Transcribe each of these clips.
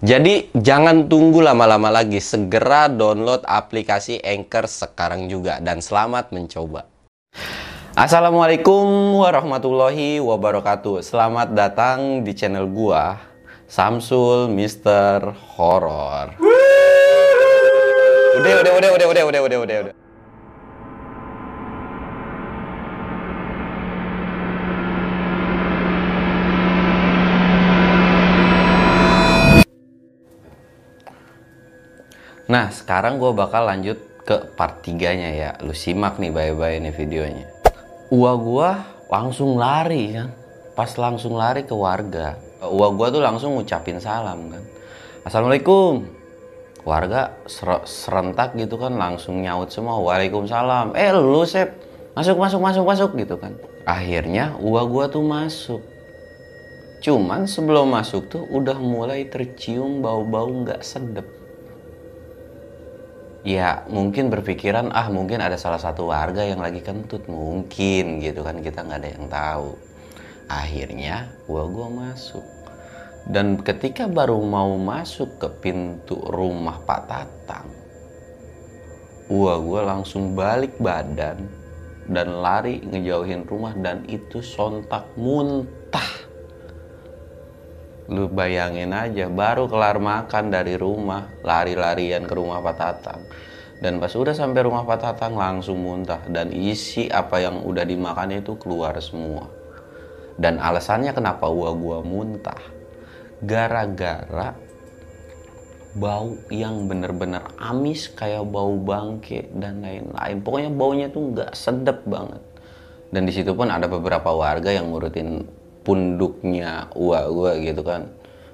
Jadi jangan tunggu lama-lama lagi, segera download aplikasi Anchor sekarang juga dan selamat mencoba. Assalamualaikum warahmatullahi wabarakatuh. Selamat datang di channel gua Samsul Mister Horror. Udah, udah, udah, udah, udah, udah, udah, udah, Nah, sekarang gue bakal lanjut ke part 3-nya ya. Lu simak nih bye-bye nih videonya. Uwa gue langsung lari kan. Pas langsung lari ke warga. Uwa gue tuh langsung ngucapin salam kan. Assalamualaikum. Warga ser serentak gitu kan langsung nyaut semua. Waalaikumsalam. Eh lu Sep. Masuk, masuk, masuk, masuk gitu kan. Akhirnya uwa gue tuh masuk. Cuman sebelum masuk tuh udah mulai tercium bau-bau nggak sedep ya mungkin berpikiran ah mungkin ada salah satu warga yang lagi kentut. Mungkin gitu kan kita nggak ada yang tahu. Akhirnya gua gua masuk. Dan ketika baru mau masuk ke pintu rumah Pak Tatang gua gua langsung balik badan dan lari ngejauhin rumah dan itu sontak muntah Lu bayangin aja, baru kelar makan dari rumah, lari-larian ke rumah Pak Tatang. Dan pas udah sampai rumah Pak Tatang langsung muntah dan isi apa yang udah dimakan itu keluar semua. Dan alasannya kenapa gua gua muntah? Gara-gara bau yang bener-bener amis kayak bau bangke dan lain-lain. Pokoknya baunya tuh nggak sedep banget. Dan di situ pun ada beberapa warga yang ngurutin punduknya uak gua gitu kan.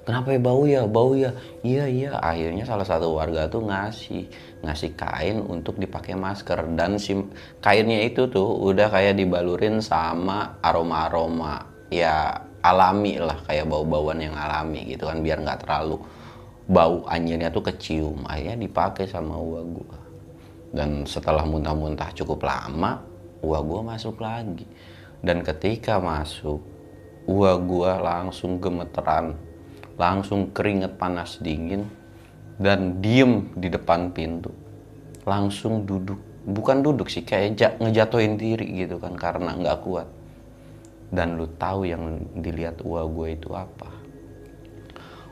Kenapa ya bau ya bau ya? Iya iya. Akhirnya salah satu warga tuh ngasih ngasih kain untuk dipakai masker. Dan si kainnya itu tuh udah kayak dibalurin sama aroma aroma ya alami lah kayak bau bauan yang alami gitu kan biar nggak terlalu bau. Anjirnya tuh kecium akhirnya dipakai sama uak gua. Dan setelah muntah-muntah cukup lama uak gua masuk lagi. Dan ketika masuk gua gua langsung gemeteran langsung keringet panas dingin dan diem di depan pintu. Langsung duduk bukan duduk sih kayak ngejatuhin diri gitu kan karena nggak kuat. Dan lu tahu yang dilihat gua gua itu apa?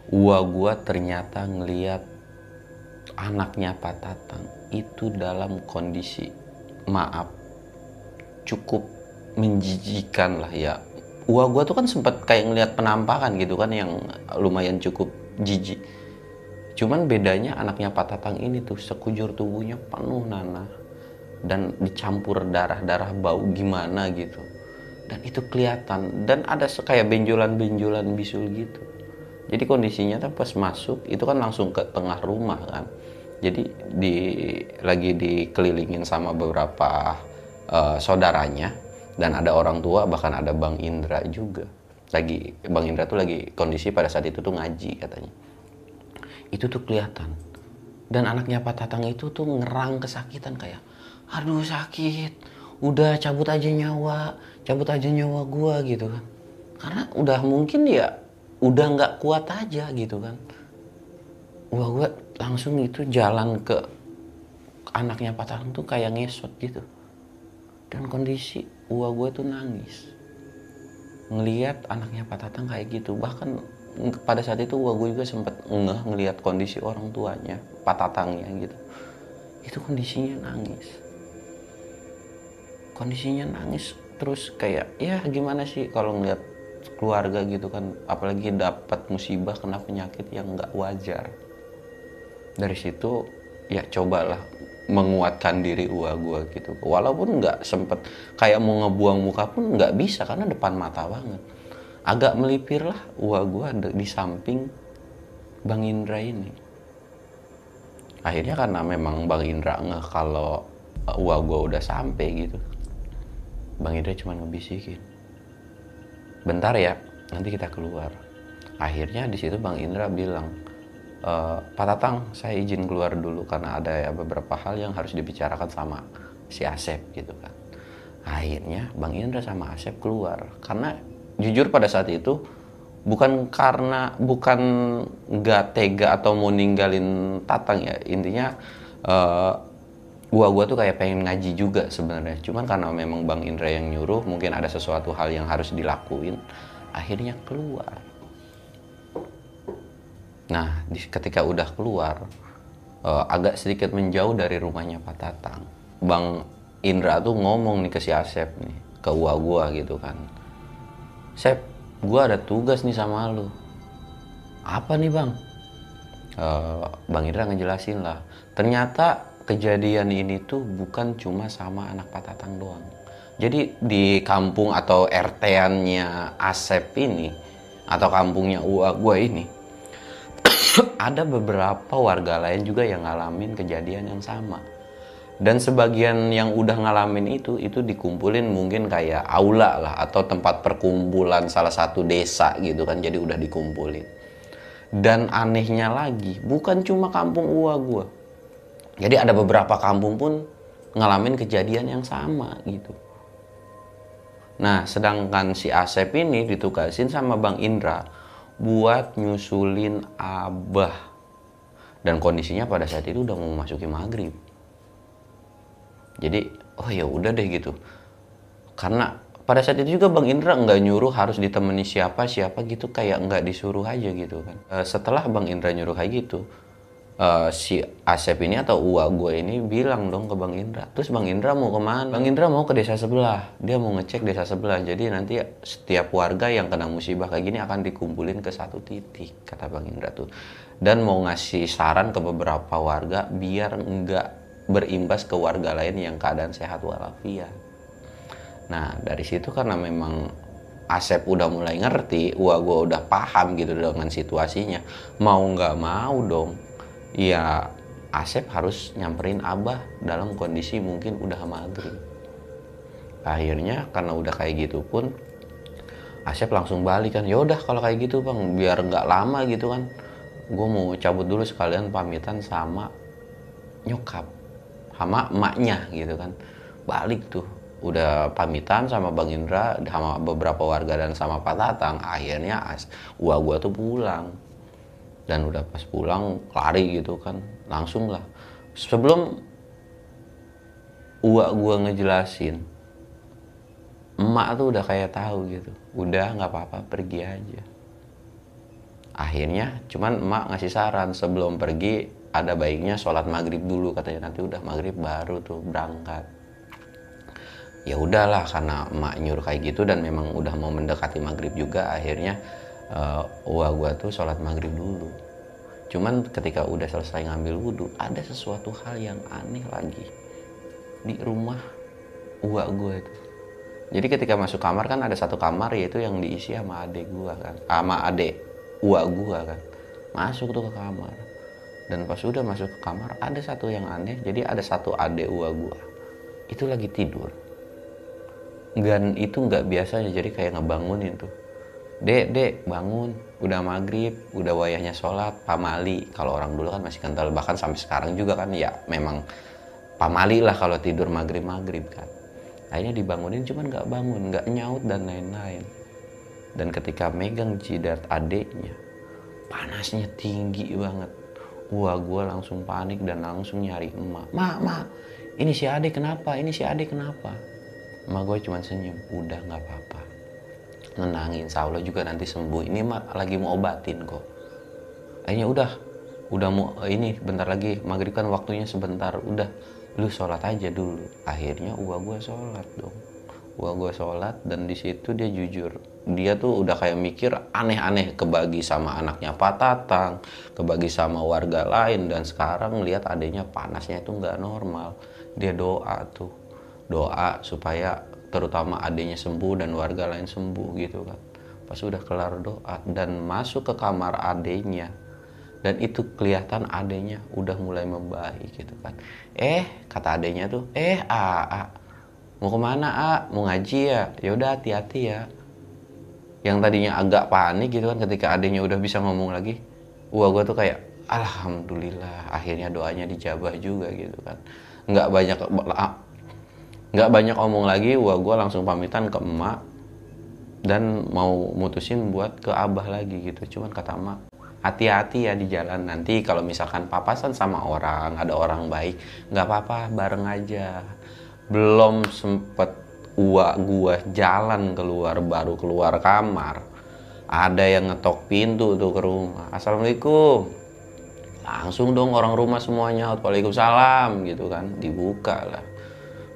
Gua gua ternyata ngeliat anaknya Pak Tatang itu dalam kondisi maaf cukup menjijikan lah ya Wah gue tuh kan sempet kayak ngeliat penampakan gitu kan yang lumayan cukup jijik. Cuman bedanya anaknya Pak Tatang ini tuh sekujur tubuhnya penuh nanah dan dicampur darah-darah bau gimana gitu. Dan itu kelihatan dan ada kayak benjolan-benjolan bisul gitu. Jadi kondisinya tuh pas masuk itu kan langsung ke tengah rumah kan. Jadi di lagi dikelilingin sama beberapa uh, saudaranya dan ada orang tua bahkan ada Bang Indra juga. Lagi Bang Indra tuh lagi kondisi pada saat itu tuh ngaji katanya. Itu tuh kelihatan. Dan anaknya Pak Tatang itu tuh ngerang kesakitan kayak aduh sakit. Udah cabut aja nyawa cabut aja nyawa gua gitu kan. Karena udah mungkin ya udah nggak kuat aja gitu kan. Wah gua langsung itu jalan ke anaknya Pak Tatang tuh kayak ngesot gitu. Dan kondisi uwa gue tuh nangis. Ngeliat anaknya Pak Tatang kayak gitu. Bahkan pada saat itu uwa gue juga sempet ngeh ngeliat kondisi orang tuanya Pak Tatangnya gitu. Itu kondisinya nangis. Kondisinya nangis terus kayak ya gimana sih kalau ngeliat keluarga gitu kan? Apalagi dapat musibah kena penyakit yang nggak wajar. Dari situ ya cobalah menguatkan diri gua gua gitu. Walaupun nggak sempet kayak mau ngebuang muka pun nggak bisa karena depan mata banget. Agak melipir lah gua gua di samping Bang Indra ini. Akhirnya karena memang Bang Indra ngeh kalau uang gue udah sampai gitu Bang Indra cuma ngebisikin. Bentar ya nanti kita keluar. Akhirnya di situ Bang Indra bilang e, Pak Tatang saya izin keluar dulu karena ada ya beberapa hal yang harus dibicarakan sama si Asep gitu kan. Akhirnya Bang Indra sama Asep keluar. Karena jujur pada saat itu bukan karena bukan nggak tega atau mau ninggalin Tatang ya. Intinya uh, gua gua tuh kayak pengen ngaji juga sebenarnya. Cuman karena memang Bang Indra yang nyuruh mungkin ada sesuatu hal yang harus dilakuin akhirnya keluar nah di, ketika udah keluar uh, agak sedikit menjauh dari rumahnya Pak Tatang Bang Indra tuh ngomong nih ke si Asep nih ke gua gua gitu kan. Sep gue ada tugas nih sama lu. Apa nih bang? Uh, bang Indra ngejelasin lah. Ternyata kejadian ini tuh bukan cuma sama anak patatang doang. Jadi di kampung atau RT-annya Asep ini atau kampungnya Ua gue ini ada beberapa warga lain juga yang ngalamin kejadian yang sama. Dan sebagian yang udah ngalamin itu itu dikumpulin mungkin kayak aula lah atau tempat perkumpulan salah satu desa gitu kan jadi udah dikumpulin. Dan anehnya lagi bukan cuma kampung Ua gua. Jadi ada beberapa kampung pun ngalamin kejadian yang sama gitu. Nah sedangkan si Asep ini ditugasin sama Bang Indra buat nyusulin Abah. Dan kondisinya pada saat itu udah mau masuki maghrib. Jadi oh ya udah deh gitu. Karena pada saat itu juga Bang Indra nggak nyuruh harus ditemani siapa siapa gitu kayak nggak disuruh aja gitu kan. E, setelah Bang Indra nyuruh kayak gitu uh, si Asep ini atau Uwa gue ini bilang dong ke Bang Indra terus Bang Indra mau ke mana Bang Indra mau ke desa sebelah dia mau ngecek desa sebelah jadi nanti setiap warga yang kena musibah kayak gini akan dikumpulin ke satu titik kata Bang Indra tuh dan mau ngasih saran ke beberapa warga biar nggak berimbas ke warga lain yang keadaan sehat walafiat. Nah dari situ karena memang Asep udah mulai ngerti, wah gue udah paham gitu dengan situasinya. Mau nggak mau dong, ya Asep harus nyamperin Abah dalam kondisi mungkin udah maghrib. Akhirnya karena udah kayak gitu pun Asep langsung balik kan. Ya udah kalau kayak gitu bang, biar nggak lama gitu kan. Gue mau cabut dulu sekalian pamitan sama nyokap sama emaknya gitu kan balik tuh udah pamitan sama Bang Indra sama beberapa warga dan sama Pak Tatang akhirnya as gua gua tuh pulang dan udah pas pulang lari gitu kan langsung lah. Sebelum uak gua ngejelasin emak tuh udah kayak tahu gitu. Udah nggak apa-apa pergi aja. Akhirnya cuman emak ngasih saran sebelum pergi ada baiknya sholat maghrib dulu. Katanya nanti udah maghrib baru tuh berangkat. Ya udahlah karena emak nyuruh kayak gitu dan memang udah mau mendekati maghrib juga akhirnya uh, wah gua tuh sholat maghrib dulu. Cuman ketika udah selesai ngambil wudhu ada sesuatu hal yang aneh lagi di rumah gua itu. Jadi ketika masuk kamar kan ada satu kamar yaitu yang diisi sama adik gua kan sama uak gua kan. Masuk tuh ke kamar. Dan pas udah masuk ke kamar ada satu yang aneh jadi ada satu adik gua gua itu lagi tidur. Dan itu nggak biasanya jadi kayak ngebangunin tuh dek dek bangun udah maghrib udah wayahnya sholat pamali kalau orang dulu kan masih kental bahkan sampai sekarang juga kan ya memang pamali lah kalau tidur maghrib maghrib kan akhirnya dibangunin cuman nggak bangun nggak nyaut dan lain-lain dan ketika megang jidat adeknya panasnya tinggi banget Wah gue langsung panik dan langsung nyari emak. Ma, ma, ini si Ade kenapa? Ini si Ade kenapa? Emak gue cuma senyum, udah nggak apa-apa. Nenangin, insya Allah juga nanti sembuh. Ini mak lagi mau obatin kok. Akhirnya udah, udah mau ini bentar lagi maghrib kan waktunya sebentar. Udah, lu sholat aja dulu. Akhirnya gua gue sholat dong. Gua gue sholat dan di situ dia jujur dia tuh udah kayak mikir aneh-aneh kebagi sama anaknya Pak Tatang, kebagi sama warga lain dan sekarang lihat adanya panasnya itu nggak normal. Dia doa tuh, doa supaya terutama adanya sembuh dan warga lain sembuh gitu kan. Pas udah kelar doa dan masuk ke kamar adenya, dan itu kelihatan adanya udah mulai membaik gitu kan. Eh kata adanya tuh eh a, a mau ke mana a? Mau ngaji ya? Ya udah hati-hati ya. Yang tadinya agak panik gitu kan ketika adanya udah bisa ngomong lagi wah gue tuh kayak alhamdulillah akhirnya doanya dijabah juga gitu kan. Nggak banyak nggak banyak omong lagi wah gue langsung pamitan ke emak dan mau mutusin buat ke abah lagi gitu. Cuman kata emak hati-hati ya di jalan. Nanti kalau misalkan papasan sama orang ada orang baik nggak apa-apa bareng aja. Belum sempet uak gua jalan keluar baru keluar kamar ada yang ngetok pintu tuh ke rumah. Assalamualaikum. Langsung dong orang rumah semuanya waalaikumsalam gitu kan. Dibuka lah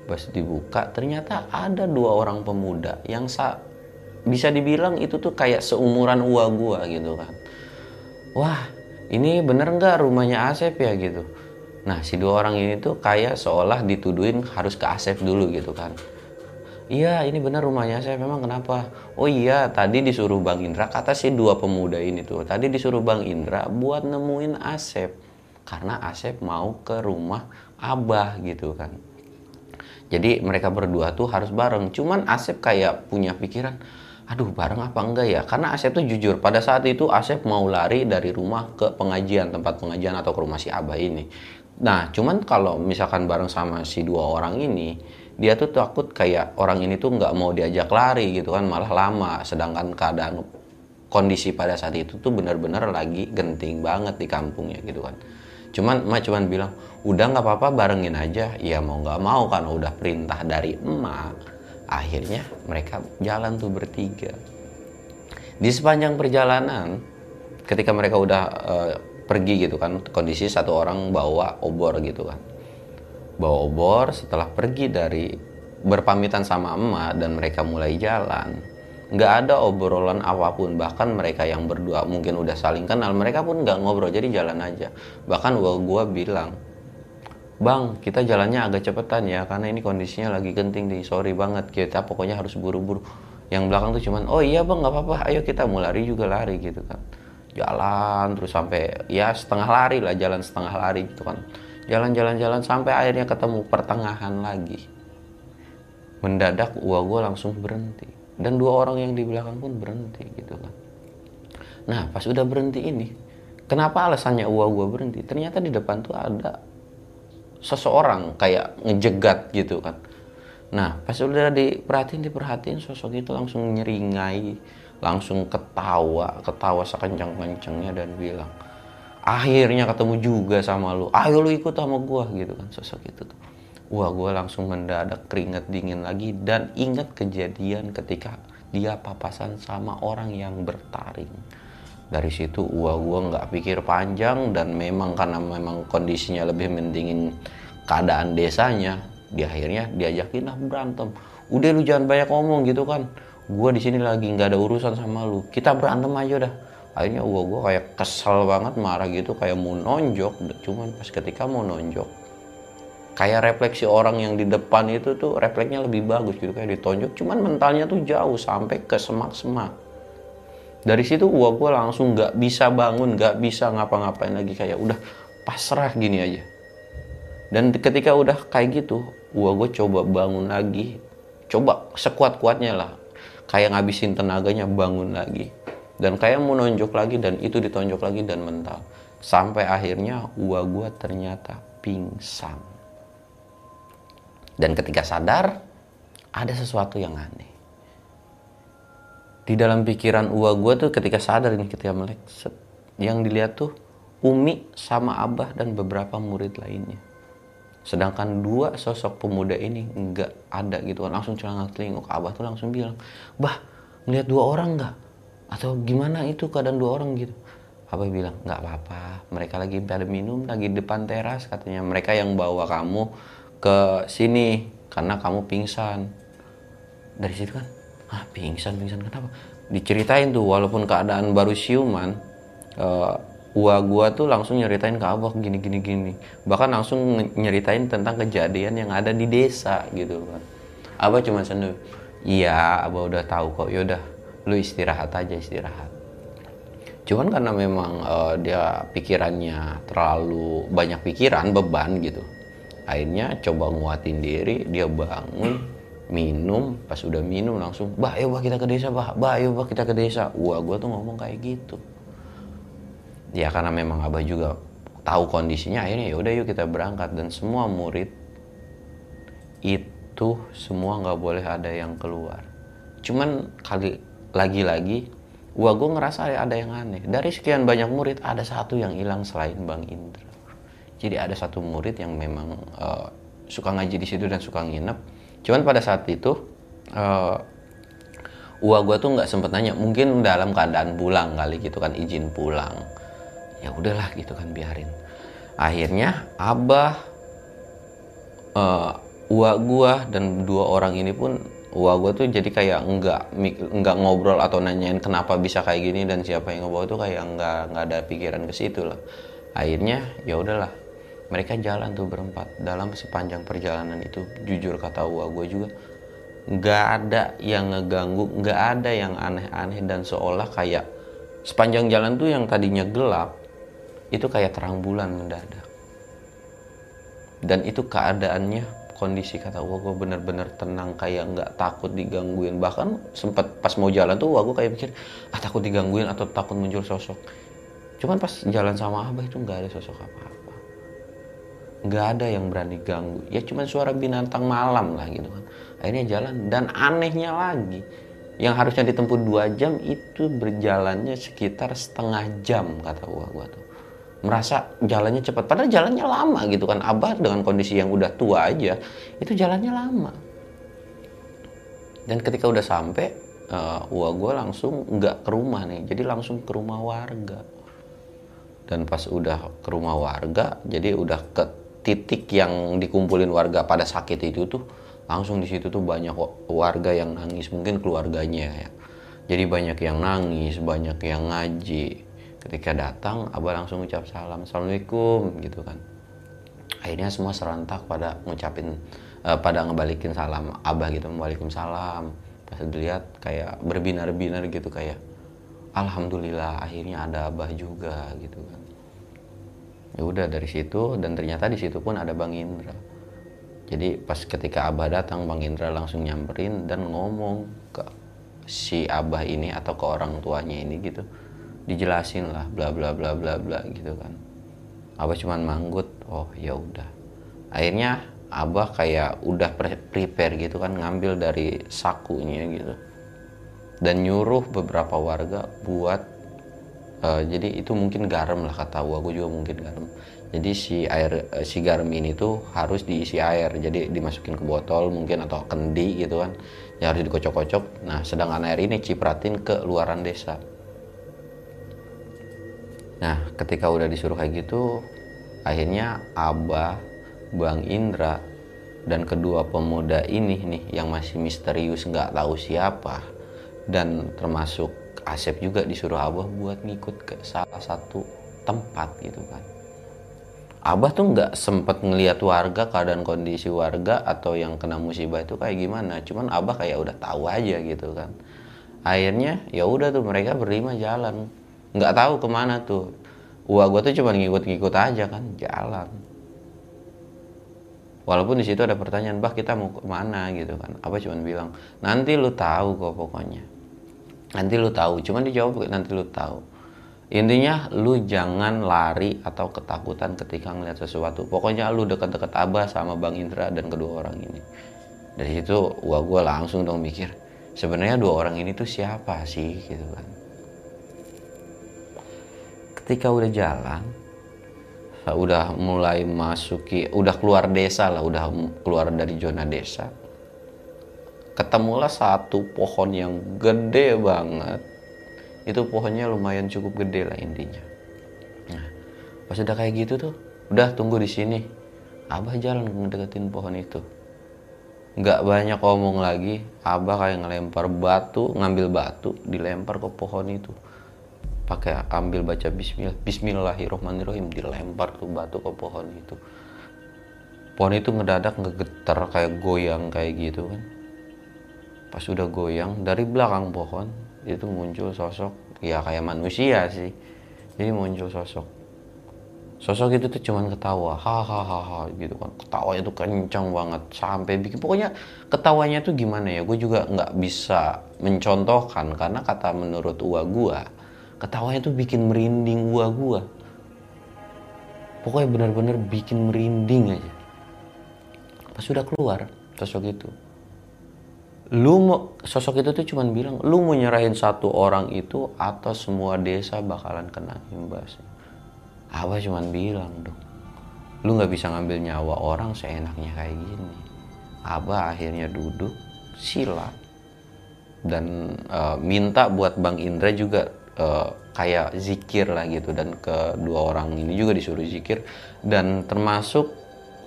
pas dibuka ternyata ada dua orang pemuda yang sa bisa dibilang itu tuh kayak seumuran uang gua gitu kan. Wah ini bener nggak rumahnya Asep ya gitu. Nah si dua orang ini tuh kayak seolah dituduhin harus ke Asep dulu gitu kan. Iya ini bener rumahnya Asep memang kenapa? Oh iya tadi disuruh Bang Indra kata si dua pemuda ini tuh tadi disuruh Bang Indra buat nemuin Asep. Karena Asep mau ke rumah Abah gitu kan jadi mereka berdua tuh harus bareng. Cuman Asep kayak punya pikiran aduh bareng apa enggak ya? Karena Asep tuh jujur pada saat itu Asep mau lari dari rumah ke pengajian tempat pengajian atau ke rumah si Abah ini. Nah cuman kalau misalkan bareng sama si dua orang ini dia tuh takut kayak orang ini tuh nggak mau diajak lari gitu kan malah lama. Sedangkan keadaan kondisi pada saat itu tuh benar-benar lagi genting banget di kampungnya gitu kan. Cuman emak cuman bilang udah nggak apa-apa barengin aja. Ya mau nggak mau kan udah perintah dari emak akhirnya mereka jalan tuh bertiga. Di sepanjang perjalanan ketika mereka udah uh, pergi gitu kan kondisi satu orang bawa obor gitu kan. Bawa obor setelah pergi dari berpamitan sama emak dan mereka mulai jalan nggak ada obrolan apa pun. Bahkan mereka yang berdua mungkin udah saling kenal mereka pun nggak ngobrol jadi jalan aja. Bahkan gua bilang Bang, kita jalannya agak cepetan ya, karena ini kondisinya lagi genting nih. Sorry banget, kita pokoknya harus buru-buru. Yang belakang tuh cuman, oh iya bang, nggak apa-apa, ayo kita mau lari juga lari gitu kan. Jalan terus sampai ya setengah lari lah, jalan setengah lari gitu kan. Jalan-jalan-jalan sampai akhirnya ketemu pertengahan lagi. Mendadak uang gue langsung berhenti. Dan dua orang yang di belakang pun berhenti gitu kan. Nah pas udah berhenti ini, kenapa alasannya uang gue berhenti? Ternyata di depan tuh ada seseorang kayak ngejegat gitu kan. Nah pas udah diperhatiin diperhatiin sosok itu langsung nyeringai langsung ketawa ketawa sekencang-kencangnya dan bilang akhirnya ketemu juga sama lu. Ayo lu ikut sama gua gitu kan sosok itu tuh. Wah gua langsung mendadak keringet dingin lagi dan ingat kejadian ketika dia papasan sama orang yang bertaring dari situ gua gua nggak pikir panjang dan memang karena memang kondisinya lebih mendingin keadaan desanya di akhirnya diajakin lah berantem. Udah lu jangan banyak ngomong gitu kan. Gua di sini lagi nggak ada urusan sama lu. Kita berantem aja dah. Akhirnya gua gua kayak kesel banget marah gitu kayak mau nonjok. Cuman pas ketika mau nonjok kayak refleksi orang yang di depan itu tuh refleksnya lebih bagus gitu kayak ditonjok. Cuman mentalnya tuh jauh sampai ke semak-semak dari situ gua gue langsung nggak bisa bangun nggak bisa ngapa-ngapain lagi. Kayak udah pasrah gini aja. Dan ketika udah kayak gitu gua gue coba bangun lagi. Coba sekuat-kuatnya lah. Kayak ngabisin tenaganya bangun lagi. Dan kayak mau nonjok lagi dan itu ditonjok lagi dan mental. Sampai akhirnya gua gue ternyata pingsan. Dan ketika sadar ada sesuatu yang aneh di dalam pikiran uwa gue tuh ketika sadar ini ketika melek yang dilihat tuh Umi sama Abah dan beberapa murid lainnya. Sedangkan dua sosok pemuda ini nggak ada gitu kan langsung celana telinguk. Abah tuh langsung bilang bah ngeliat dua orang nggak? Atau gimana itu keadaan dua orang gitu? Abah bilang nggak apa-apa mereka lagi pada minum lagi depan teras katanya. Mereka yang bawa kamu ke sini karena kamu pingsan. Dari situ kan ah pingsan pingsan. Kenapa? Diceritain tuh walaupun keadaan baru siuman uh, Ua gua tuh langsung nyeritain ke abah gini gini gini. Bahkan langsung nyeritain tentang kejadian yang ada di desa gitu kan. Abah cuma sendu iya abah udah tahu kok. Yaudah lu istirahat aja istirahat. Cuman karena memang uh, dia pikirannya terlalu banyak pikiran beban gitu akhirnya coba nguatin diri dia bangun minum pas udah minum langsung bah ayo bah kita ke desa bah bah ayo bah kita ke desa. Wah gue tuh ngomong kayak gitu. Ya karena memang abah juga tahu kondisinya akhirnya ya udah yuk kita berangkat. Dan semua murid itu semua nggak boleh ada yang keluar. Cuman kali lagi-lagi gua gue ngerasa ada yang aneh. Dari sekian banyak murid ada satu yang hilang selain bang Indra. Jadi ada satu murid yang memang uh, suka ngaji di situ dan suka nginep cuman pada saat itu uh, Wah gue tuh nggak sempet nanya, mungkin dalam keadaan pulang kali gitu kan izin pulang. Ya udahlah gitu kan biarin. Akhirnya abah, uh, uak gua dan dua orang ini pun wah gue tuh jadi kayak nggak nggak ngobrol atau nanyain kenapa bisa kayak gini dan siapa yang ngebawa tuh kayak nggak nggak ada pikiran ke situ lah akhirnya ya udahlah mereka jalan tuh berempat. Dalam sepanjang perjalanan itu jujur kata wah gue juga nggak ada yang ngeganggu nggak ada yang aneh-aneh dan seolah kayak sepanjang jalan tuh yang tadinya gelap itu kayak terang bulan mendadak. Dan itu keadaannya kondisi kata wah gue bener-bener tenang kayak nggak takut digangguin. Bahkan sempat pas mau jalan tuh wah gue kayak mikir ah takut digangguin atau takut muncul sosok. Cuman pas jalan sama abah itu nggak ada sosok apa-apa nggak ada yang berani ganggu. Ya cuman suara binatang malam lah gitu kan. Akhirnya jalan. Dan anehnya lagi yang harusnya ditempuh dua jam itu berjalannya sekitar setengah jam kata gua gua tuh. Merasa jalannya cepat. Padahal jalannya lama gitu kan. Abah dengan kondisi yang udah tua aja itu jalannya lama. Dan ketika udah sampai uh, gua gue langsung nggak ke rumah nih. Jadi langsung ke rumah warga. Dan pas udah ke rumah warga jadi udah ke titik yang dikumpulin warga pada sakit itu tuh langsung di situ tuh banyak warga yang nangis mungkin keluarganya ya. Jadi banyak yang nangis banyak yang ngaji. Ketika datang abah langsung ucap salam assalamualaikum gitu kan. Akhirnya semua serentak pada ngucapin uh, pada ngebalikin salam abah gitu salam. Pas dilihat kayak berbinar-binar gitu kayak alhamdulillah akhirnya ada abah juga gitu kan ya udah dari situ dan ternyata di situ pun ada bang Indra. Jadi pas ketika abah datang bang Indra langsung nyamperin dan ngomong ke si abah ini atau ke orang tuanya ini gitu. Dijelasin lah bla bla bla bla bla gitu kan. Abah cuman manggut oh ya udah. Akhirnya abah kayak udah prepare gitu kan ngambil dari sakunya gitu. Dan nyuruh beberapa warga buat uh, jadi itu mungkin garam lah kata gua. Gua juga mungkin garam. Jadi si air uh, si garam ini tuh harus diisi air. Jadi dimasukin ke botol mungkin atau kendi gitu kan. Ya harus dikocok-kocok. Nah sedangkan air ini cipratin ke luaran desa. Nah, ketika udah disuruh kayak gitu, akhirnya Abah, Bang Indra, dan kedua pemuda ini nih yang masih misterius nggak tahu siapa dan termasuk Asep juga disuruh Abah buat ngikut ke salah satu tempat gitu kan. Abah tuh nggak sempet ngelihat warga keadaan kondisi warga atau yang kena musibah itu kayak gimana. Cuman Abah kayak udah tahu aja gitu kan. Akhirnya ya udah tuh mereka berlima jalan nggak tahu ke mana tuh Wah gue tuh cuma ngikut-ngikut aja kan jalan walaupun di situ ada pertanyaan bah kita mau ke mana gitu kan apa cuma bilang nanti lu tahu kok pokoknya nanti lu tahu cuman dijawab nanti lu tahu. Intinya lu jangan lari atau ketakutan ketika ngeliat sesuatu. Pokoknya lu deket-deket abah sama bang Indra dan kedua orang ini. Dari situ wah gue langsung dong mikir sebenarnya dua orang ini tuh siapa sih gitu kan. Ketika udah jalan udah mulai masuki udah keluar desa lah udah keluar dari zona desa ketemulah satu pohon yang gede banget. Itu pohonnya lumayan cukup gede lah intinya. Nah pas udah kayak gitu tuh udah tunggu di sini. Abah jalan ngedeketin pohon itu. Nggak banyak ngomong lagi. Abah kayak ngelempar batu ngambil batu dilempar ke pohon itu. Pakai ambil baca bismillah bismillahirrohmanirrohim dilempar tuh batu ke pohon itu. Pohon itu ngedadak ngegetar kayak goyang kayak gitu kan pas udah goyang dari belakang pohon itu muncul sosok ya kayak manusia sih. Jadi muncul sosok. Sosok itu tuh cuman ketawa hahaha gitu kan. Ketawanya tuh kencang banget sampai bikin pokoknya ketawanya tuh gimana ya gue juga nggak bisa mencontohkan karena kata menurut uwa gue ketawanya tuh bikin merinding uwa gue pokoknya benar-benar bikin merinding aja. Pas sudah keluar sosok itu lu mau sosok itu tuh cuman bilang lu mau nyerahin satu orang itu atau semua desa bakalan kena imbasnya Abah cuman bilang dong? Lu nggak bisa ngambil nyawa orang seenaknya kayak gini. Abah akhirnya duduk? Sila. Dan uh, minta buat Bang Indra juga uh, kayak zikir lah gitu. Dan kedua orang ini juga disuruh zikir. Dan termasuk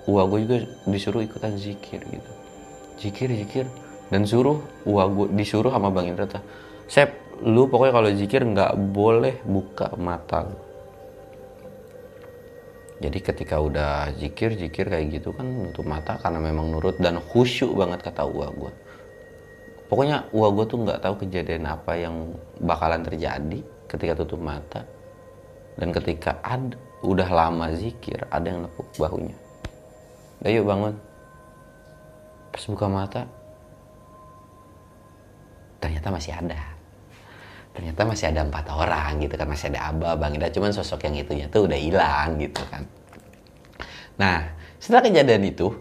gua gue juga disuruh ikutan zikir gitu. Zikir zikir dan suruh wah gua disuruh sama bang Indra tuh Sep lu pokoknya kalau zikir nggak boleh buka mata lu. Jadi ketika udah zikir zikir kayak gitu kan nutup mata karena memang nurut dan khusyuk banget kata uwa gue pokoknya uwa gue tuh nggak tahu kejadian apa yang bakalan terjadi ketika tutup mata. Dan ketika ada udah lama zikir ada yang nepuk bahunya. Ayo bangun. Pas buka mata ternyata masih ada. Ternyata masih ada empat orang gitu kan masih ada Abah Bang Ida cuman sosok yang itunya tuh udah hilang gitu kan. Nah setelah kejadian itu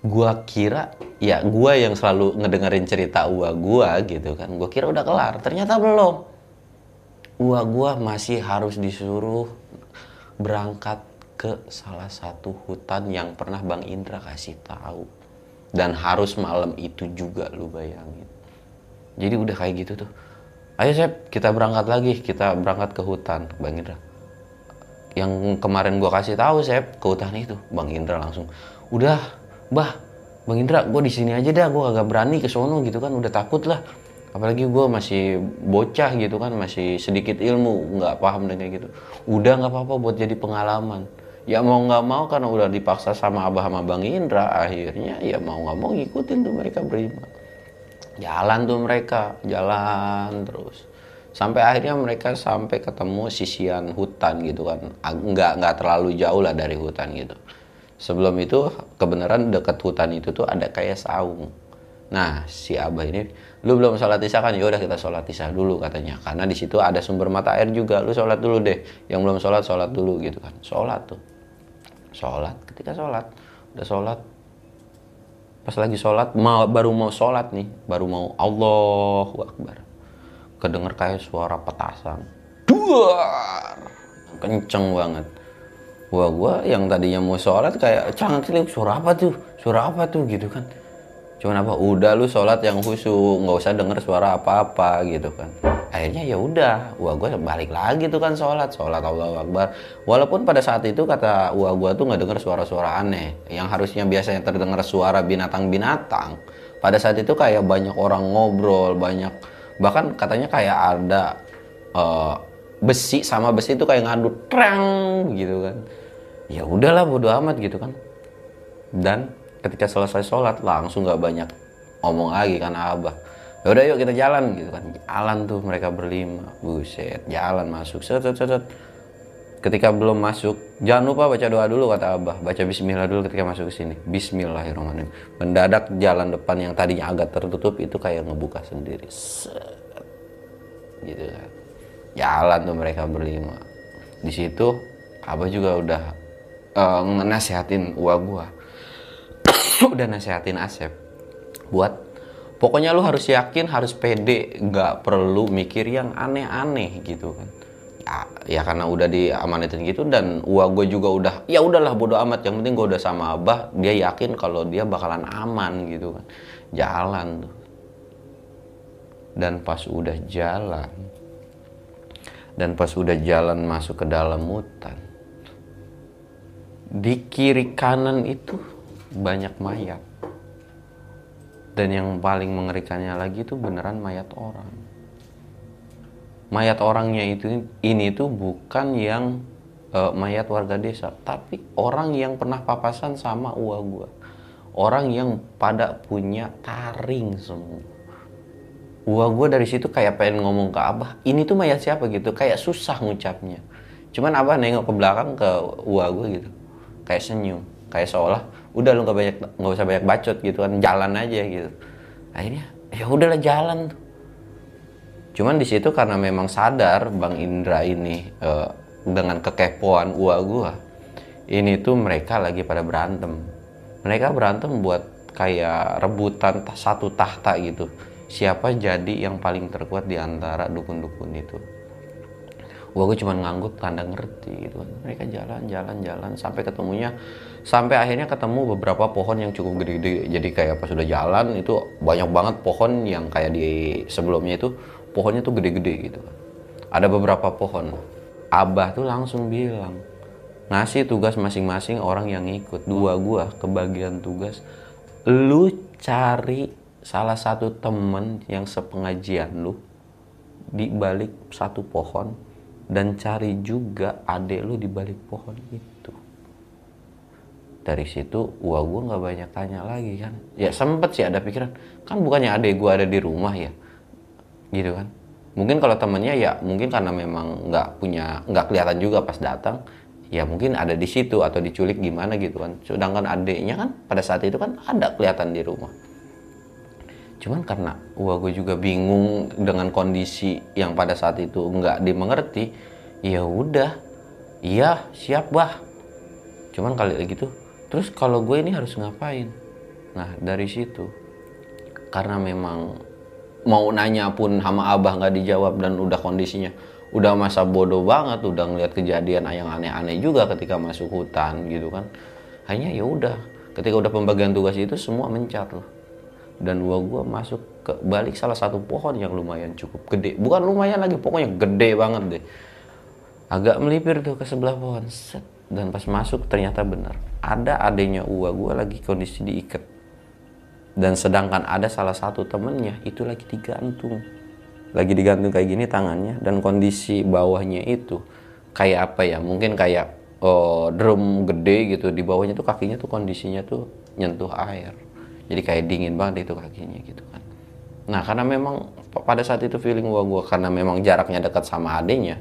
gua kira ya gua yang selalu ngedengerin cerita uwa gua gitu kan gua kira udah kelar ternyata belum. Uwa gua masih harus disuruh berangkat ke salah satu hutan yang pernah Bang Indra kasih tahu. Dan harus malam itu juga lu bayangin jadi udah kayak gitu tuh. Ayo Sep kita berangkat lagi. Kita berangkat ke hutan Bang Indra. Yang kemarin gua kasih tahu Sep ke hutan itu Bang Indra langsung udah bah Bang Indra gue di sini aja dah. Gue agak berani ke sono gitu kan. Udah takut lah. Apalagi gue masih bocah gitu kan masih sedikit ilmu nggak paham dengan gitu. Udah nggak apa-apa buat jadi pengalaman. Ya mau nggak mau karena udah dipaksa sama abah sama bang Indra akhirnya ya mau nggak mau ngikutin tuh mereka berlima jalan tuh mereka jalan terus. Sampai akhirnya mereka sampai ketemu sisian hutan gitu kan. Nggak nggak terlalu jauh lah dari hutan gitu. Sebelum itu kebenaran dekat hutan itu tuh ada kayak saung. Nah si abah ini lu belum sholat isya kan? Yaudah kita sholat isya dulu katanya. Karena di situ ada sumber mata air juga. Lu sholat dulu deh. Yang belum sholat sholat dulu gitu kan. Sholat tuh. Sholat ketika sholat udah sholat pas lagi sholat mau baru mau sholat nih baru mau Allahu Akbar. Kedenger kayak suara petasan. Duar! Kenceng banget. Gua gua yang tadinya mau sholat kayak canggih klik suara apa tuh? Suara apa tuh? Gitu kan cuman apa udah lu sholat yang khusyuk nggak usah denger suara apa-apa gitu kan. Akhirnya ya udah gua gua balik lagi tuh kan sholat sholat Allah Akbar. Walaupun pada saat itu kata gua gua tuh nggak dengar suara-suara aneh. Yang harusnya biasanya terdengar suara binatang-binatang pada saat itu kayak banyak orang ngobrol banyak bahkan katanya kayak ada uh, besi sama besi itu kayak ngadu trang gitu kan. Ya udahlah bodo amat gitu kan. Dan ketika selesai sholat langsung nggak banyak ngomong lagi kan abah. Ya udah yuk kita jalan gitu kan. Jalan tuh mereka berlima. Buset jalan masuk set set set ketika belum masuk jangan lupa baca doa dulu kata abah. Baca bismillah dulu ketika masuk ke sini. Bismillahirrahmanirrahim. Mendadak jalan depan yang tadinya agak tertutup itu kayak ngebuka sendiri. Set gitu kan. Jalan tuh mereka berlima. Di situ abah juga udah uh, nasihatin uang gua udah nasihatin Asep. Buat pokoknya lu harus yakin harus pede nggak perlu mikir yang aneh-aneh gitu kan. Ya, ya karena udah diamanatin gitu dan gua gue juga udah ya udahlah bodo amat. Yang penting gue udah sama abah dia yakin kalau dia bakalan aman gitu kan. Jalan tuh. Dan pas udah jalan dan pas udah jalan masuk ke dalam hutan di kiri kanan itu banyak mayat. Dan yang paling mengerikannya lagi itu beneran mayat orang. Mayat orangnya itu ini tuh bukan yang uh, mayat warga desa tapi orang yang pernah papasan sama uang gua. Orang yang pada punya taring semua. Wah gue dari situ kayak pengen ngomong ke abah, ini tuh mayat siapa? gitu, kayak susah ngucapnya. Cuman abah nengok ke belakang ke wah gue gitu, kayak senyum, kayak seolah udah lu nggak banyak nggak usah banyak bacot gitu kan, jalan aja gitu. Akhirnya ya udahlah jalan tuh. Cuman di situ karena memang sadar Bang Indra ini uh, dengan kekepoan wah gue, ini tuh mereka lagi pada berantem. Mereka berantem buat kayak rebutan satu tahta gitu siapa jadi yang paling terkuat di antara dukun-dukun itu gua gue cuma ngangguk tanda ngerti gitu kan. Mereka jalan jalan jalan sampai ketemunya sampai akhirnya ketemu beberapa pohon yang cukup gede-gede. Jadi kayak pas sudah jalan itu banyak banget pohon yang kayak di sebelumnya itu pohonnya tuh gede-gede gitu kan. Ada beberapa pohon. Abah tuh langsung bilang ngasih tugas masing-masing orang yang ikut dua gua kebagian tugas. Lu cari salah satu temen yang sepengajian lu di balik satu pohon dan cari juga adek lu di balik pohon itu. Dari situ wah gue nggak banyak tanya lagi kan. Ya sempet sih ada pikiran kan bukannya adek gue ada di rumah ya? Gitu kan. Mungkin kalau temennya ya mungkin karena memang nggak punya nggak kelihatan juga pas datang ya mungkin ada di situ atau diculik gimana gitu kan. Sedangkan adeknya kan pada saat itu kan ada kelihatan di rumah cuman karena wah gue juga bingung dengan kondisi yang pada saat itu nggak dimengerti ya udah. Iya siap bah. Cuman kali gitu terus kalau gue ini harus ngapain? Nah dari situ karena memang mau nanya pun sama abah nggak dijawab dan udah kondisinya udah masa bodoh banget udah ngeliat kejadian yang aneh-aneh juga ketika masuk hutan gitu kan hanya ya udah ketika udah pembagian tugas itu semua mencat loh dan gua gua masuk ke balik salah satu pohon yang lumayan cukup gede. Bukan lumayan lagi pokoknya gede banget deh. Agak melipir tuh ke sebelah pohon set. Dan pas masuk ternyata benar. Ada adanya gua lagi kondisi diikat. Dan sedangkan ada salah satu temennya itu lagi digantung. Lagi digantung kayak gini tangannya dan kondisi bawahnya itu kayak apa ya? Mungkin kayak oh, drum gede gitu. Di bawahnya tuh kakinya tuh kondisinya tuh nyentuh air jadi kayak dingin banget itu kakinya gitu kan. Nah karena memang pada saat itu feeling gua gua karena memang jaraknya dekat sama adenya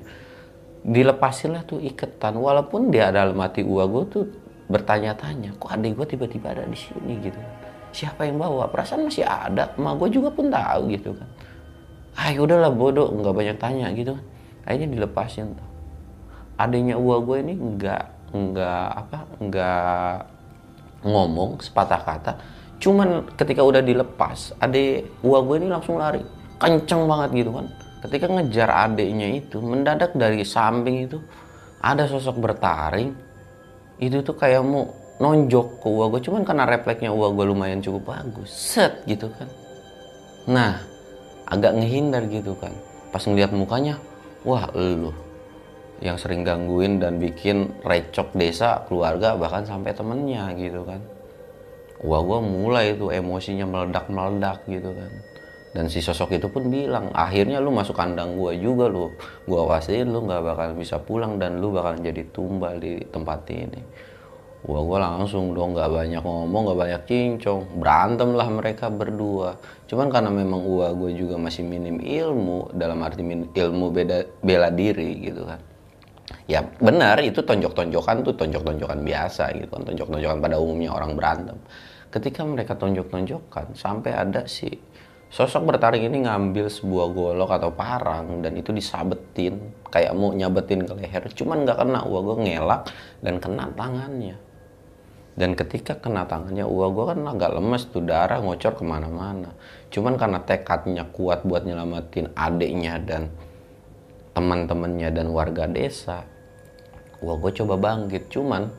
dilepasin lah tuh iketan. Walaupun dia dalam hati gua gua tuh bertanya-tanya kok adik gua tiba-tiba ada di sini? Gitu. Siapa yang bawa? Perasaan masih ada. Emak gua juga pun tahu gitu kan. Ya udahlah bodoh. Nggak banyak tanya gitu kan. Akhirnya dilepasin tuh. Adanya gua gua ini nggak nggak apa nggak ngomong sepatah kata cuman ketika udah dilepas ade gua gue ini langsung lari. Kenceng banget gitu kan. Ketika ngejar adiknya itu mendadak dari samping itu ada sosok bertaring. Itu tuh kayak mau nonjok ke gua gue cuman karena refleksnya gua gue lumayan cukup bagus. Set gitu kan. Nah agak ngehindar gitu kan. Pas ngeliat mukanya wah lu yang sering gangguin dan bikin recok desa keluarga bahkan sampai temennya gitu kan wah gue mulai itu emosinya meledak-meledak gitu kan. Dan si sosok itu pun bilang akhirnya lu masuk kandang gue juga lu gue pastiin lu nggak bakal bisa pulang dan lu bakal jadi tumbal di tempat ini. Wah gue langsung dong nggak banyak ngomong nggak banyak cincong. Berantem lah mereka berdua. Cuman karena memang gua gue juga masih minim ilmu dalam arti ilmu beda bela diri gitu kan. Ya benar itu tonjok-tonjokan tuh tonjok-tonjokan biasa gitu kan. Tonjok-tonjokan pada umumnya orang berantem ketika mereka tonjok-tonjokkan sampai ada si sosok bertaring ini ngambil sebuah golok atau parang dan itu disabetin kayak mau nyabetin ke leher cuman nggak kena. Uang gue ngelak dan kena tangannya. Dan ketika kena tangannya uang gue kan agak lemes tuh darah ngocor ke mana-mana. Cuman karena tekadnya kuat buat nyelamatin adiknya dan teman-temannya dan warga desa uang gue coba bangkit. Cuman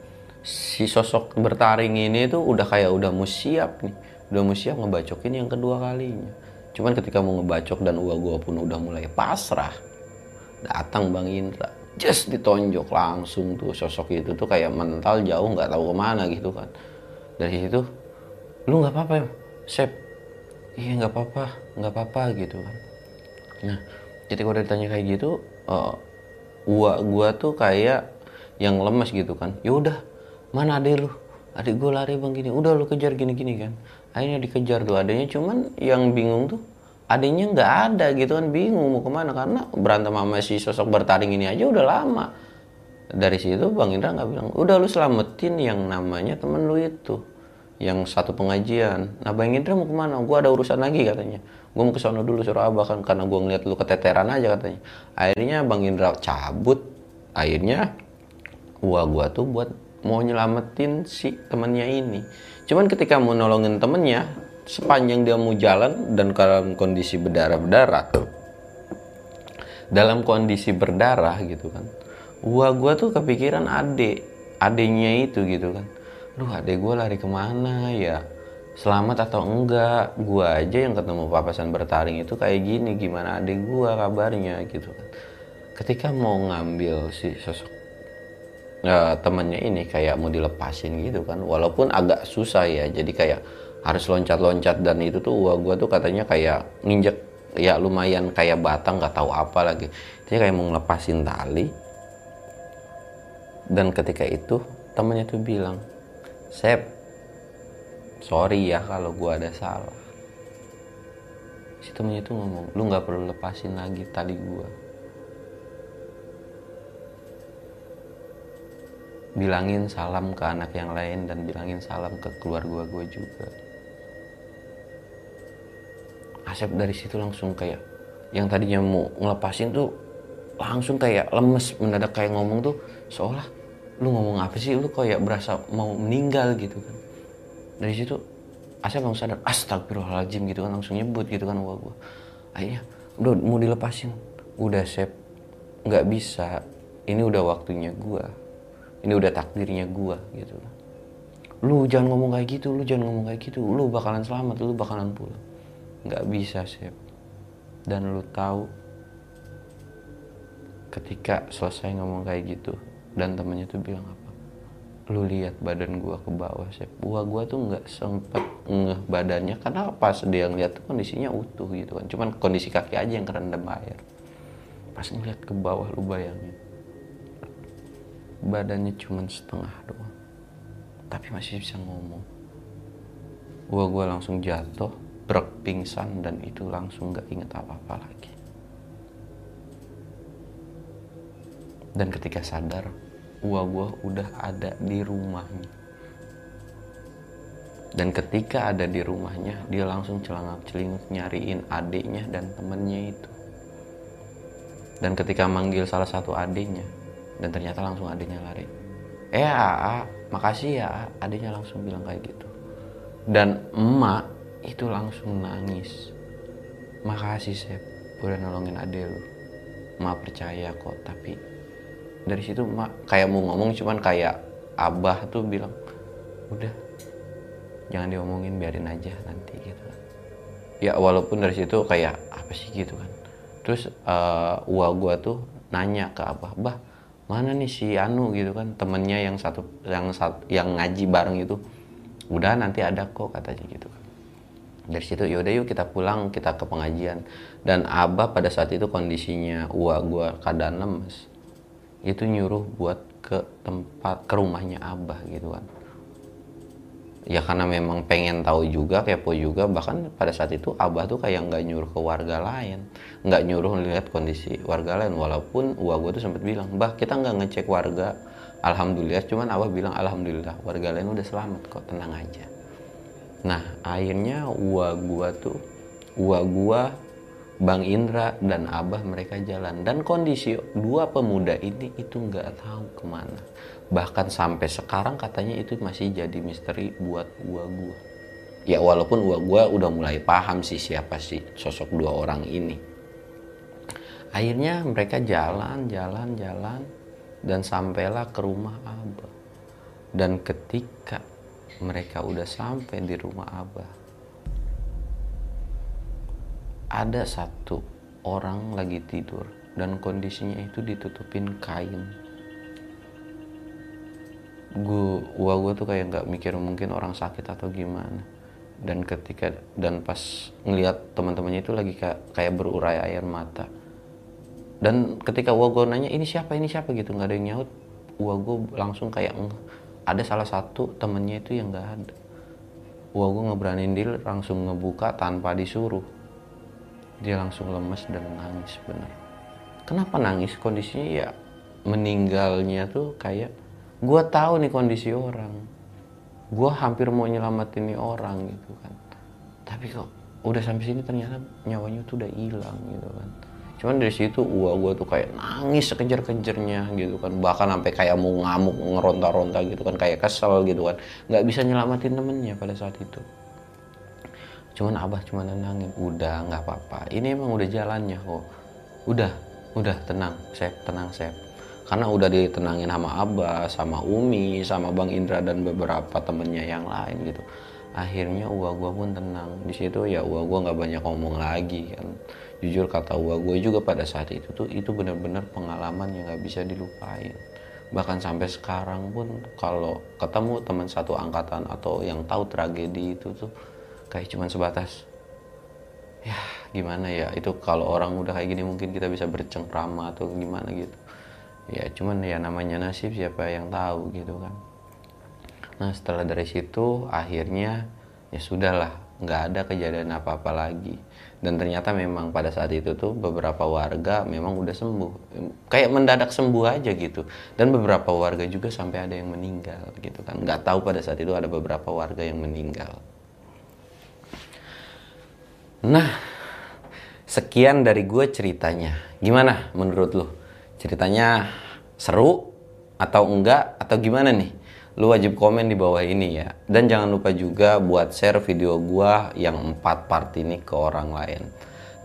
si sosok bertaring ini tuh udah kayak udah mau siap nih. Udah mau siap ngebacokin yang kedua kalinya. Cuman ketika mau ngebacok dan uang gua pun udah mulai pasrah datang bang Indra. Just ditonjok langsung tuh sosok itu tuh kayak mental jauh nggak tahu ke mana gitu kan. Dari situ lu nggak apa-apa ya Sep. Iya nggak apa-apa nggak apa-apa gitu kan. Nah ketika udah ditanya kayak gitu uh, gua gua tuh kayak yang lemes gitu kan. Yaudah mana adik lu? Adik gue lari bang gini. Udah lu kejar gini gini kan? Akhirnya dikejar tuh adanya cuman yang bingung tuh adiknya nggak ada gitu kan. Bingung mau ke mana. Karena berantem sama si sosok bertaring ini aja udah lama. Dari situ bang Indra nggak bilang udah lu selamatin yang namanya temen lu itu yang satu pengajian. Nah bang Indra mau ke mana? Gue ada urusan lagi katanya. Gue mau ke sana dulu suruh abah kan. Karena gue ngeliat lu keteteran aja katanya. Akhirnya bang Indra cabut. Akhirnya gua gua tuh buat mau nyelamatin si temennya ini. Cuman ketika mau nolongin temennya sepanjang dia mau jalan dan dalam kondisi berdarah-berdarah dalam kondisi berdarah gitu kan gua gua tuh kepikiran adik adiknya itu gitu kan. Duh adik gua lari ke mana ya? Selamat atau enggak? Gua aja yang ketemu papasan bertaring itu kayak gini gimana adik gua kabarnya gitu kan. Ketika mau ngambil si sosok uh, temennya ini kayak mau dilepasin gitu kan. Walaupun agak susah ya jadi kayak harus loncat-loncat. Dan itu tuh gua gua tuh katanya kayak nginjek ya lumayan kayak batang nggak tahu apa lagi. Jadi kayak mau ngelepasin tali. Dan ketika itu temennya tuh bilang Sep sorry ya kalau gua ada salah. Si temennya tuh ngomong lu nggak perlu lepasin lagi tali gua bilangin salam ke anak yang lain dan bilangin salam ke keluarga gue juga. Asep dari situ langsung kayak yang tadinya mau ngelepasin tuh langsung kayak lemes mendadak kayak ngomong tuh seolah lu ngomong apa sih? Lu kayak berasa mau meninggal gitu kan. Dari situ Asep langsung sadar astagfirullahaladzim gitu kan langsung nyebut gitu kan gua gua akhirnya udah mau dilepasin. Udah Sep. Nggak bisa. Ini udah waktunya gua ini udah takdirnya gua gitu. Lu jangan ngomong kayak gitu lu jangan ngomong kayak gitu. Lu bakalan selamat lu bakalan pulang. Nggak bisa sih dan lu tahu ketika selesai ngomong kayak gitu dan temennya tuh bilang apa lu lihat badan gua ke bawah sih gua gua tuh nggak sempet ngeh badannya. Karena pas dia ngeliat tuh kondisinya utuh gitu kan. Cuman kondisi kaki aja yang kerendam air. Pas ngeliat ke bawah lu bayangin badannya cuma setengah doang. Tapi masih bisa ngomong. Gua gua langsung jatuh brek pingsan dan itu langsung gak inget apa-apa lagi. Dan ketika sadar gua gua udah ada di rumahnya. Dan ketika ada di rumahnya dia langsung celangap celinguk nyariin adiknya dan temennya itu. Dan ketika manggil salah satu adiknya dan ternyata langsung adiknya lari. Eh A, makasih ya adiknya langsung bilang kayak gitu. Dan emak itu langsung nangis. Makasih Sep. Udah nolongin adik lu. Emak percaya kok tapi dari situ emak kayak mau ngomong cuman kayak abah tuh bilang udah jangan diomongin biarin aja nanti gitu ya walaupun dari situ kayak apa sih? gitu kan. Terus uh, uang gua tuh nanya ke abah bah mana nih si Anu? gitu kan. Temennya yang satu yang satu yang ngaji bareng itu udah nanti ada kok katanya gitu kan. Dari situ yaudah yuk kita pulang kita ke pengajian. Dan abah pada saat itu kondisinya uang gua keadaan lemes. Itu nyuruh buat ke tempat ke rumahnya abah gitu kan ya karena memang pengen tahu juga kepo juga bahkan pada saat itu abah tuh kayak nggak nyuruh ke warga lain nggak nyuruh lihat kondisi warga lain walaupun uang gue tuh sempat bilang bah kita nggak ngecek warga. Alhamdulillah cuman abah bilang alhamdulillah warga lain udah selamat kok tenang aja. Nah akhirnya uang gua tuh uang gua Bang Indra dan Abah mereka jalan. Dan kondisi dua pemuda ini itu nggak tahu ke mana. Bahkan sampai sekarang katanya itu masih jadi misteri buat gua gua. Ya walaupun gua gua udah mulai paham sih siapa sih sosok dua orang ini. Akhirnya mereka jalan jalan jalan dan sampailah ke rumah Abah. Dan ketika mereka udah sampai di rumah Abah ada satu orang lagi tidur dan kondisinya itu ditutupin kain. Gua gue tuh kayak nggak mikir mungkin orang sakit atau gimana. Dan ketika dan pas ngelihat teman-temannya itu lagi kayak kayak berurai air mata. Dan ketika gua gue nanya ini siapa? Ini siapa? Gitu nggak ada yang nyaut. Gua gue langsung kayak ada salah satu temennya itu yang nggak ada. Gua gue ngeberanin diri langsung ngebuka tanpa disuruh dia langsung lemes dan nangis bener. Kenapa nangis? Kondisinya ya meninggalnya tuh kayak gue tahu nih kondisi orang. Gue hampir mau nyelamatin nih orang gitu kan. Tapi kok udah sampai sini ternyata nyawanya tuh udah hilang gitu kan. Cuman dari situ gua gua tuh kayak nangis sekejar-kejarnya gitu kan. Bahkan sampai kayak mau ngamuk ngeronta-ronta gitu kan. Kayak kesel gitu kan. Nggak bisa nyelamatin temennya pada saat itu cuman abah cuma nenangin udah nggak apa-apa. Ini emang udah jalannya kok. Udah udah tenang sep tenang sep. Karena udah ditenangin sama abah sama umi sama bang Indra dan beberapa temennya yang lain gitu. Akhirnya uang gua pun tenang. Di situ ya uang gua nggak banyak ngomong lagi kan. Jujur kata uang gue juga pada saat itu tuh itu benar-benar pengalaman yang nggak bisa dilupain. Bahkan sampai sekarang pun kalau ketemu teman satu angkatan atau yang tahu tragedi itu tuh kayak cuman sebatas ya gimana ya itu kalau orang udah kayak gini mungkin kita bisa bercengkrama atau gimana gitu. Ya cuman ya namanya nasib siapa yang tahu gitu kan. Nah setelah dari situ akhirnya ya sudahlah nggak ada kejadian apa-apa lagi. Dan ternyata memang pada saat itu tuh beberapa warga memang udah sembuh. Kayak mendadak sembuh aja gitu. Dan beberapa warga juga sampai ada yang meninggal gitu kan. Nggak tahu pada saat itu ada beberapa warga yang meninggal nah sekian dari gue ceritanya gimana menurut lo ceritanya seru atau enggak atau gimana nih lu wajib komen di bawah ini ya. Dan jangan lupa juga buat share video gua yang empat part ini ke orang lain.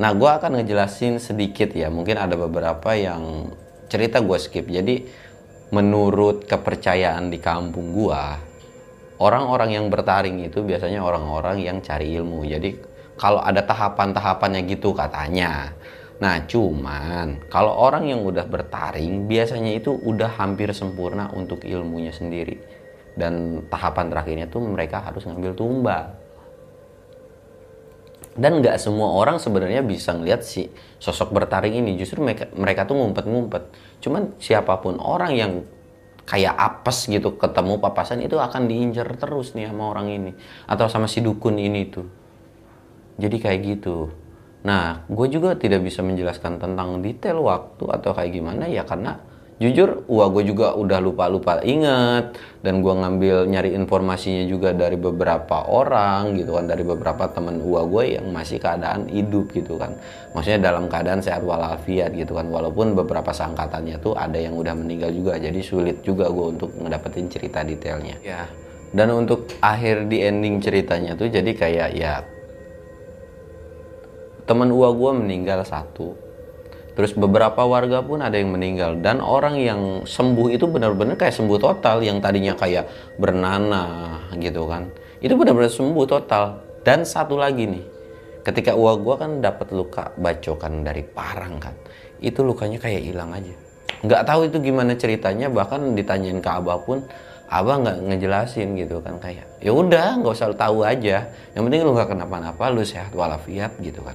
Nah, gua akan ngejelasin sedikit ya. Mungkin ada beberapa yang cerita gua skip. Jadi, menurut kepercayaan di kampung gua, orang-orang yang bertaring itu biasanya orang-orang yang cari ilmu. Jadi, kalau ada tahapan-tahapannya gitu katanya. Nah, cuman kalau orang yang udah bertaring biasanya itu udah hampir sempurna untuk ilmunya sendiri. Dan tahapan terakhirnya tuh mereka harus ngambil tumbal dan nggak semua orang sebenarnya bisa ngeliat si sosok bertaring ini. Justru mereka mereka tuh ngumpet-ngumpet. Cuman siapa pun orang yang kayak apes gitu ketemu papasan itu akan diincar terus nih sama orang ini. Atau sama si dukun ini tuh jadi kayak gitu. Nah gue juga tidak bisa menjelaskan tentang detail waktu atau kayak gimana ya karena jujur wah gue juga udah lupa-lupa inget dan gue ngambil nyari informasinya juga dari beberapa orang gitu kan dari beberapa temen gua gue yang masih keadaan hidup gitu kan. Maksudnya dalam keadaan sehat walafiat gitu kan. Walaupun beberapa sangkatannya tuh ada yang udah meninggal juga jadi sulit juga gue untuk ngedapetin cerita detailnya. Ya dan untuk akhir di ending ceritanya tuh jadi kayak ya teman gua gue meninggal satu Terus beberapa warga pun ada yang meninggal dan orang yang sembuh itu benar-benar kayak sembuh total yang tadinya kayak bernanah gitu kan. Itu benar-benar sembuh total. Dan satu lagi nih, ketika uang gua kan dapat luka bacokan dari parang kan. Itu lukanya kayak hilang aja. Nggak tahu itu gimana ceritanya bahkan ditanyain ke abah pun abah nggak ngejelasin gitu kan kayak ya udah nggak usah tahu aja yang penting lu nggak kenapa-napa lu sehat walafiat gitu kan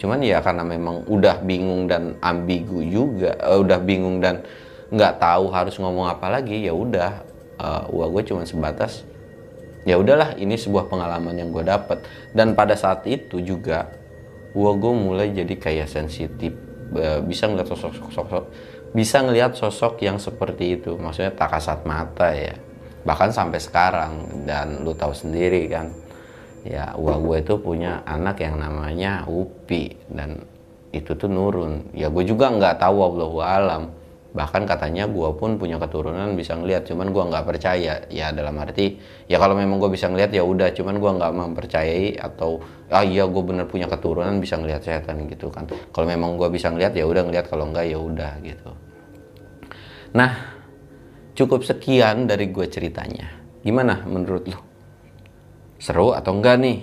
cuman ya karena memang udah bingung dan ambigu juga uh, udah bingung dan nggak tahu harus ngomong apa lagi ya udah uh, wah gue cuma sebatas. Ya udahlah ini sebuah pengalaman yang gue dapat dan pada saat itu juga wah gue mulai jadi kayak sensitif. Uh, bisa ngeliat sosok sosok bisa ngelihat sosok yang seperti itu. Maksudnya tak kasat mata ya. Bahkan sampai sekarang dan lu tahu sendiri kan ya uang gue itu punya anak yang namanya Upi dan itu tuh nurun. Ya gue juga nggak tahu Allah alam. Bahkan katanya gue pun punya keturunan bisa ngeliat cuman gue nggak percaya. Ya dalam arti ya kalau memang gue bisa ngeliat ya udah cuman gue nggak mempercayai atau ah iya gue bener punya keturunan bisa ngeliat setan gitu kan. Kalau memang gue bisa ngeliat ya udah ngeliat. Kalau enggak ya udah gitu. Nah cukup sekian dari gue ceritanya. Gimana menurut lo seru atau enggak nih?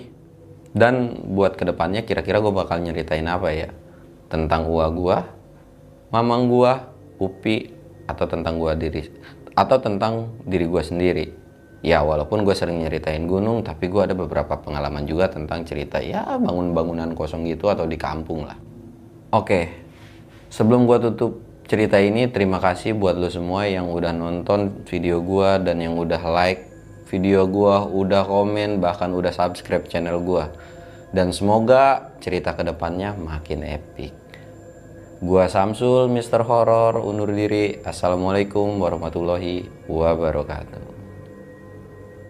Dan buat ke depannya kira-kira gue bakal nyeritain apa ya? Tentang gua gua mamang gua upi atau tentang gua diri atau tentang diri gua sendiri. Ya walaupun gue sering nyeritain gunung tapi gue ada beberapa pengalaman juga tentang cerita ya bangun-bangunan kosong gitu atau di kampung lah. Oke sebelum gue tutup cerita ini terima kasih buat lo semua yang udah nonton video gue dan yang udah like video gua, udah komen, bahkan udah subscribe channel gua. Dan semoga cerita ke depannya makin epic. Gua Samsul, Mr. Horror, undur diri. Assalamualaikum warahmatullahi wabarakatuh.